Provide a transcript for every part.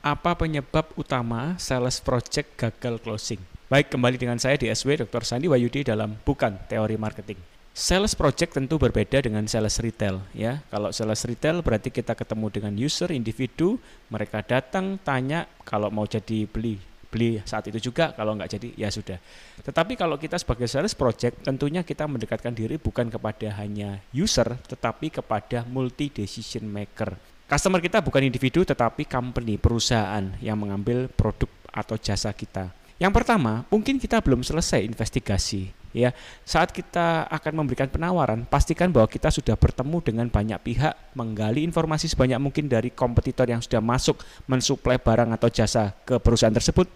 apa penyebab utama sales project gagal closing? Baik, kembali dengan saya di SW Dr. Sandi Wayudi dalam Bukan Teori Marketing. Sales project tentu berbeda dengan sales retail ya. Kalau sales retail berarti kita ketemu dengan user individu, mereka datang tanya kalau mau jadi beli beli saat itu juga kalau nggak jadi ya sudah tetapi kalau kita sebagai sales project tentunya kita mendekatkan diri bukan kepada hanya user tetapi kepada multi decision maker customer kita bukan individu tetapi company perusahaan yang mengambil produk atau jasa kita yang pertama, mungkin kita belum selesai investigasi. Ya, saat kita akan memberikan penawaran, pastikan bahwa kita sudah bertemu dengan banyak pihak, menggali informasi sebanyak mungkin dari kompetitor yang sudah masuk mensuplai barang atau jasa ke perusahaan tersebut.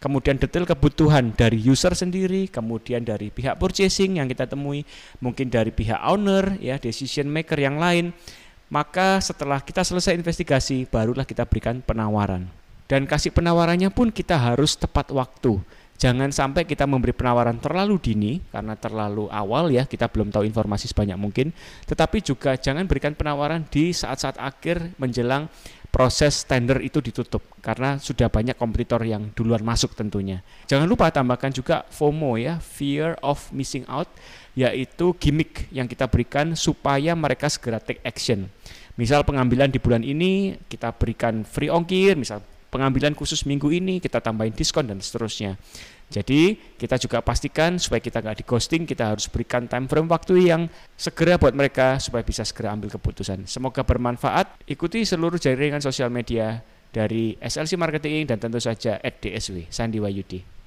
Kemudian detail kebutuhan dari user sendiri, kemudian dari pihak purchasing yang kita temui, mungkin dari pihak owner, ya decision maker yang lain. Maka setelah kita selesai investigasi, barulah kita berikan penawaran dan kasih penawarannya pun kita harus tepat waktu. Jangan sampai kita memberi penawaran terlalu dini karena terlalu awal ya kita belum tahu informasi sebanyak mungkin. Tetapi juga jangan berikan penawaran di saat-saat akhir menjelang proses tender itu ditutup karena sudah banyak kompetitor yang duluan masuk tentunya. Jangan lupa tambahkan juga FOMO ya, fear of missing out yaitu gimmick yang kita berikan supaya mereka segera take action. Misal pengambilan di bulan ini kita berikan free ongkir, misal pengambilan khusus minggu ini kita tambahin diskon dan seterusnya. Jadi kita juga pastikan supaya kita nggak di ghosting, kita harus berikan time frame waktu yang segera buat mereka supaya bisa segera ambil keputusan. Semoga bermanfaat. Ikuti seluruh jaringan sosial media dari SLC Marketing dan tentu saja at DSW Sandi Wayudi.